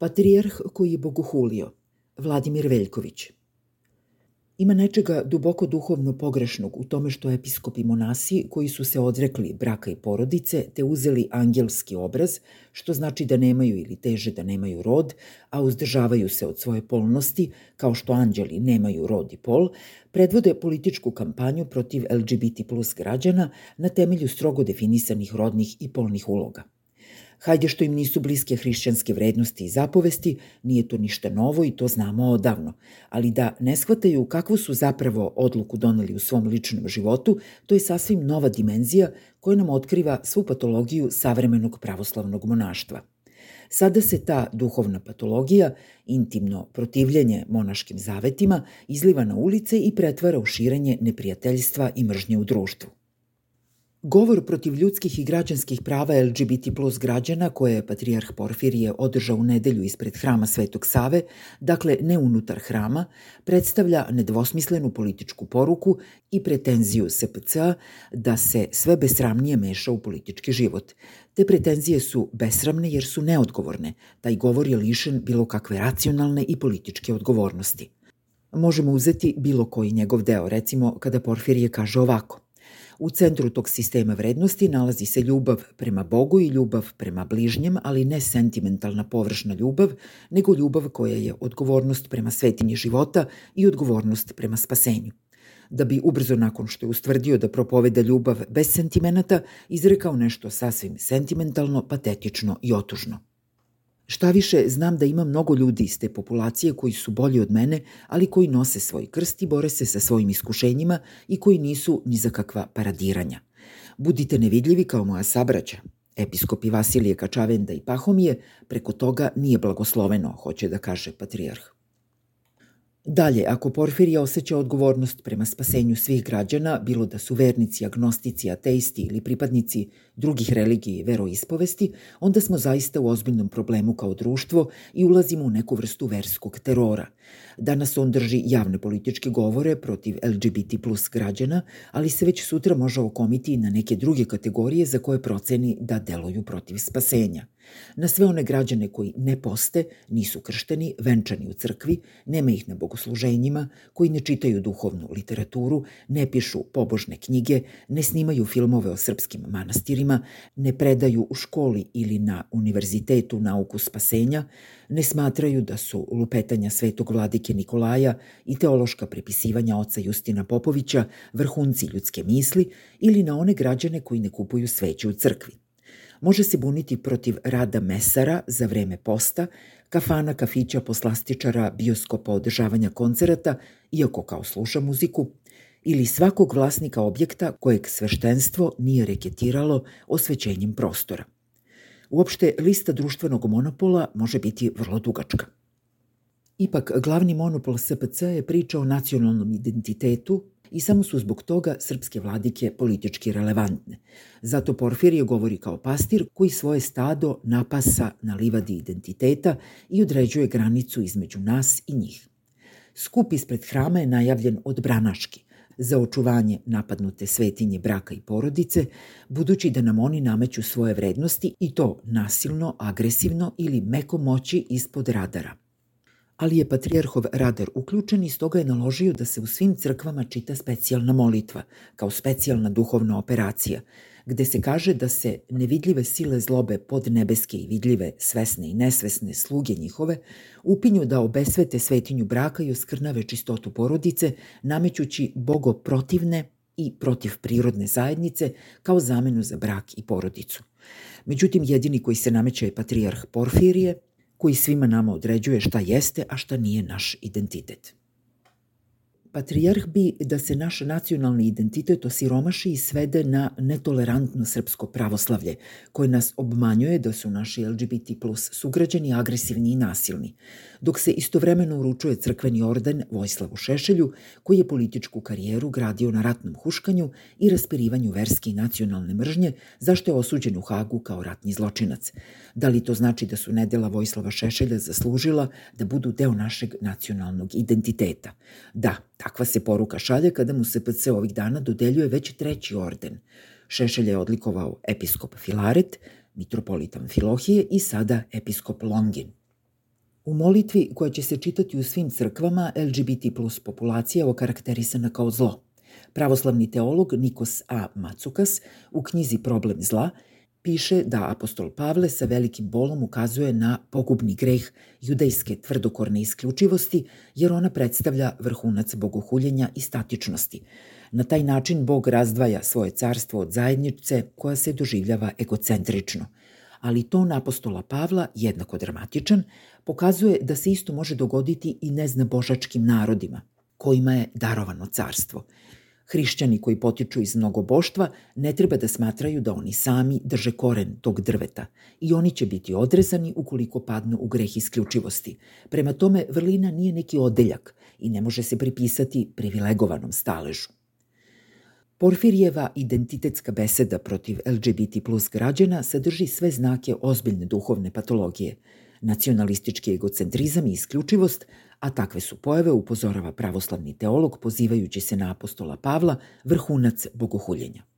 Patrijarh koji je bogohulio, Vladimir Veljković. Ima nečega duboko duhovno pogrešnog u tome što episkopi monasi koji su se odrekli braka i porodice te uzeli angelski obraz, što znači da nemaju ili teže da nemaju rod, a uzdržavaju se od svoje polnosti, kao što anđeli nemaju rod i pol, predvode političku kampanju protiv LGBT plus građana na temelju strogo definisanih rodnih i polnih uloga. Hajde što im nisu bliske hrišćanske vrednosti i zapovesti, nije to ništa novo i to znamo odavno, ali da ne shvataju kakvu su zapravo odluku doneli u svom ličnom životu, to je sasvim nova dimenzija koja nam otkriva svu patologiju savremenog pravoslavnog monaštva. Sada se ta duhovna patologija, intimno protivljenje monaškim zavetima, izliva na ulice i pretvara u širenje neprijateljstva i mržnje u društvu. Govor protiv ljudskih i građanskih prava LGBT plus građana koje je Patrijarh Porfirije održao u nedelju ispred hrama Svetog Save, dakle ne unutar hrama, predstavlja nedvosmislenu političku poruku i pretenziju SPCA da se sve besramnije meša u politički život. Te pretenzije su besramne jer su neodgovorne. Taj govor je lišen bilo kakve racionalne i političke odgovornosti. Možemo uzeti bilo koji njegov deo, recimo kada Porfirije kaže ovako – U centru tog sistema vrednosti nalazi se ljubav prema Bogu i ljubav prema bližnjem, ali ne sentimentalna površna ljubav, nego ljubav koja je odgovornost prema svetinji života i odgovornost prema spasenju da bi ubrzo nakon što je ustvrdio da propoveda ljubav bez sentimenata, izrekao nešto sasvim sentimentalno, patetično i otužno. Šta više, znam da ima mnogo ljudi iz te populacije koji su bolji od mene, ali koji nose svoj krst i bore se sa svojim iskušenjima i koji nisu ni za kakva paradiranja. Budite nevidljivi kao moja sabraća. Episkopi Vasilije Kačavenda i Pahomije preko toga nije blagosloveno, hoće da kaže patrijarh. Dalje, ako Porfirija osjeća odgovornost prema spasenju svih građana, bilo da su vernici, agnostici, ateisti ili pripadnici drugih religija i veroispovesti, onda smo zaista u ozbiljnom problemu kao društvo i ulazimo u neku vrstu verskog terora. Danas on drži javne političke govore protiv LGBT plus građana, ali se već sutra može okomiti na neke druge kategorije za koje proceni da deluju protiv spasenja. Na sve one građane koji ne poste, nisu kršteni, venčani u crkvi, nema ih na bogosluženjima, koji ne čitaju duhovnu literaturu, ne pišu pobožne knjige, ne snimaju filmove o srpskim manastirima, ne predaju u školi ili na univerzitetu nauku spasenja, ne smatraju da su lupetanja svetog vladike Nikolaja i teološka prepisivanja oca Justina Popovića vrhunci ljudske misli ili na one građane koji ne kupuju sveće u crkvi može se buniti protiv rada mesara za vreme posta, kafana, kafića, poslastičara, bioskopa, održavanja koncerata, iako kao sluša muziku, ili svakog vlasnika objekta kojeg sveštenstvo nije reketiralo osvećenjem prostora. Uopšte, lista društvenog monopola može biti vrlo dugačka. Ipak, glavni monopol SPC je priča o nacionalnom identitetu, i samo su zbog toga srpske vladike politički relevantne. Zato Porfirije govori kao pastir koji svoje stado napasa na livadi identiteta i određuje granicu između nas i njih. Skup ispred hrama je najavljen od Branaški, za očuvanje napadnute svetinje braka i porodice, budući da nam oni nameću svoje vrednosti i to nasilno, agresivno ili meko moći ispod radara ali je patrijarhov radar uključen i stoga je naložio da se u svim crkvama čita specijalna molitva, kao specijalna duhovna operacija, gde se kaže da se nevidljive sile zlobe pod nebeske i vidljive, svesne i nesvesne sluge njihove upinju da obesvete svetinju braka i oskrnave čistotu porodice, namećući bogoprotivne i protiv prirodne zajednice kao zamenu za brak i porodicu. Međutim, jedini koji se nameće je patrijarh Porfirije, koji svima nama određuje šta jeste, a šta nije naš identitet. Patrijarh bi da se naš nacionalni identitet osiromaši i svede na netolerantno srpsko pravoslavlje, koje nas obmanjuje da su naši LGBT plus sugrađani agresivni i nasilni, dok se istovremeno uručuje crkveni orden Vojslavu Šešelju, koji je političku karijeru gradio na ratnom huškanju i raspirivanju verske i nacionalne mržnje, zašto je osuđen u Hagu kao ratni zločinac. Da li to znači da su nedela Vojslava Šešelja zaslužila da budu deo našeg nacionalnog identiteta? Da, Takva se poruka šalje kada mu SPC ovih dana dodeljuje već treći orden. Šešelj je odlikovao episkop Filaret, mitropolitan Filohije i sada episkop Longin. U molitvi koja će se čitati u svim crkvama, LGBT plus populacija je okarakterisana kao zlo. Pravoslavni teolog Nikos A. Macukas u knjizi Problem zla piše da apostol Pavle sa velikim bolom ukazuje na pogubni greh judejske tvrdokorne isključivosti, jer ona predstavlja vrhunac bogohuljenja i statičnosti. Na taj način Bog razdvaja svoje carstvo od zajednice koja se doživljava egocentrično. Ali ton apostola Pavla, jednako dramatičan, pokazuje da se isto može dogoditi i neznabožačkim narodima, kojima je darovano carstvo – Hrišćani koji potiču iz mnogoboštva ne treba da smatraju da oni sami drže koren tog drveta i oni će biti odrezani ukoliko padnu u greh isključivosti. Prema tome, vrlina nije neki odeljak i ne može se pripisati privilegovanom staležu. Porfirijeva identitetska beseda protiv LGBT plus građana sadrži sve znake ozbiljne duhovne patologije, nacionalistički egocentrizam i isključivost, a takve su pojave upozorava pravoslavni teolog pozivajući se na apostola Pavla, vrhunac bogohuljenja.